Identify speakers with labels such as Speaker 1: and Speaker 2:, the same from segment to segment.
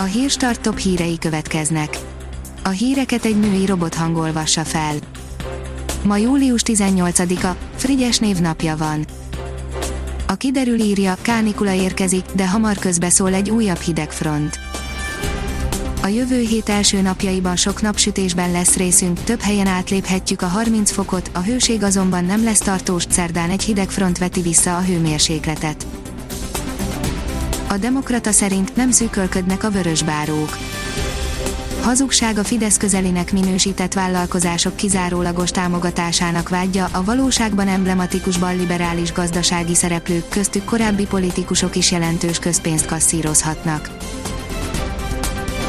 Speaker 1: A hírstart top hírei következnek. A híreket egy női robot hangolvassa fel. Ma július 18-a, Frigyes névnapja van. A kiderül írja, kánikula érkezik, de hamar közbeszól egy újabb hidegfront. A jövő hét első napjaiban sok napsütésben lesz részünk, több helyen átléphetjük a 30 fokot, a hőség azonban nem lesz tartós, szerdán egy hidegfront veti vissza a hőmérsékletet. A Demokrata szerint nem szűkölködnek a vörösbárók. Hazugság a Fidesz közelinek minősített vállalkozások kizárólagos támogatásának vágya, a valóságban emblematikus balliberális gazdasági szereplők köztük korábbi politikusok is jelentős közpénzt kasszírozhatnak.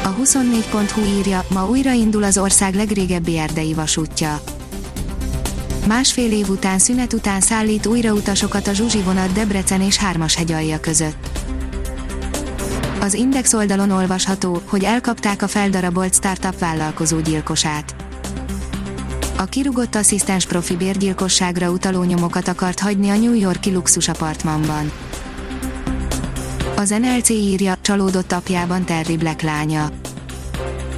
Speaker 1: A 24.hu írja, ma újraindul az ország legrégebbi erdei vasútja. Másfél év után szünet után szállít újra utasokat a Zsuzsi vonat Debrecen és Hármashegyalja között. Az Index oldalon olvasható, hogy elkapták a feldarabolt startup vállalkozó gyilkosát. A kirugott asszisztens profi bérgyilkosságra utaló nyomokat akart hagyni a New Yorki luxus apartmanban. Az NLC írja, csalódott apjában Terry Black lánya.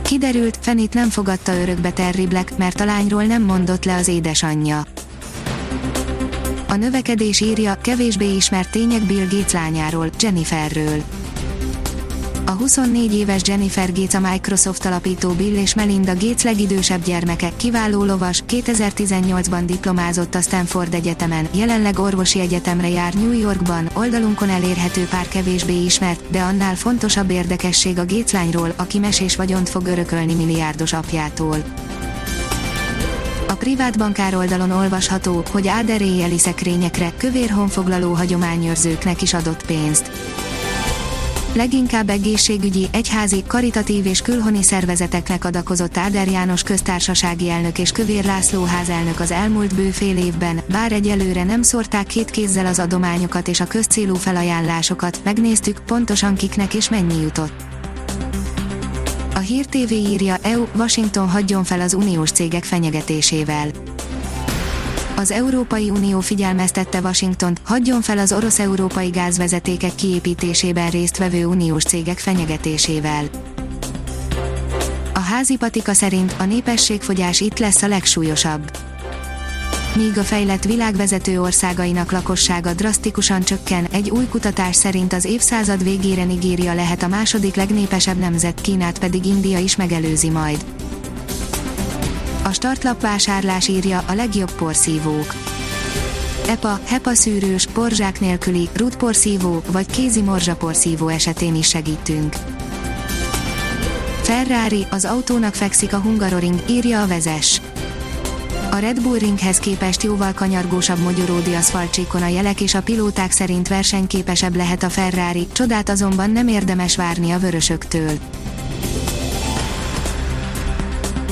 Speaker 1: Kiderült, Fenit nem fogadta örökbe Terry Black, mert a lányról nem mondott le az édesanyja. A növekedés írja, kevésbé ismert tények Bill Gates lányáról, Jenniferről. A 24 éves Jennifer Gates a Microsoft alapító Bill és Melinda Gates legidősebb gyermeke, kiváló lovas, 2018-ban diplomázott a Stanford Egyetemen, jelenleg orvosi egyetemre jár New Yorkban, oldalunkon elérhető pár kevésbé ismert, de annál fontosabb érdekesség a Gates lányról, aki mesés vagyont fog örökölni milliárdos apjától. A privát bankár oldalon olvasható, hogy Áder éjjeli szekrényekre, kövér honfoglaló hagyományőrzőknek is adott pénzt leginkább egészségügyi, egyházi, karitatív és külhoni szervezeteknek adakozott Áder János köztársasági elnök és Kövér László házelnök az elmúlt bő fél évben, bár egyelőre nem szórták két kézzel az adományokat és a közcélú felajánlásokat, megnéztük pontosan kiknek és mennyi jutott. A Hír TV írja, EU, Washington hagyjon fel az uniós cégek fenyegetésével az Európai Unió figyelmeztette Washingtont, hagyjon fel az orosz-európai gázvezetékek kiépítésében résztvevő uniós cégek fenyegetésével. A házi patika szerint a népességfogyás itt lesz a legsúlyosabb. Míg a fejlett világvezető országainak lakossága drasztikusan csökken, egy új kutatás szerint az évszázad végére Nigéria lehet a második legnépesebb nemzet, Kínát pedig India is megelőzi majd. A startlap vásárlás írja a legjobb porszívók. EPA, HEPA szűrős, porzsák nélküli, rútporszívó vagy kézi morzsaporszívó esetén is segítünk. Ferrari, az autónak fekszik a Hungaroring, írja a vezes. A Red Bull ringhez képest jóval kanyargósabb mogyoródi aszfaltcsíkon a jelek és a pilóták szerint versenyképesebb lehet a Ferrari, csodát azonban nem érdemes várni a vörösöktől.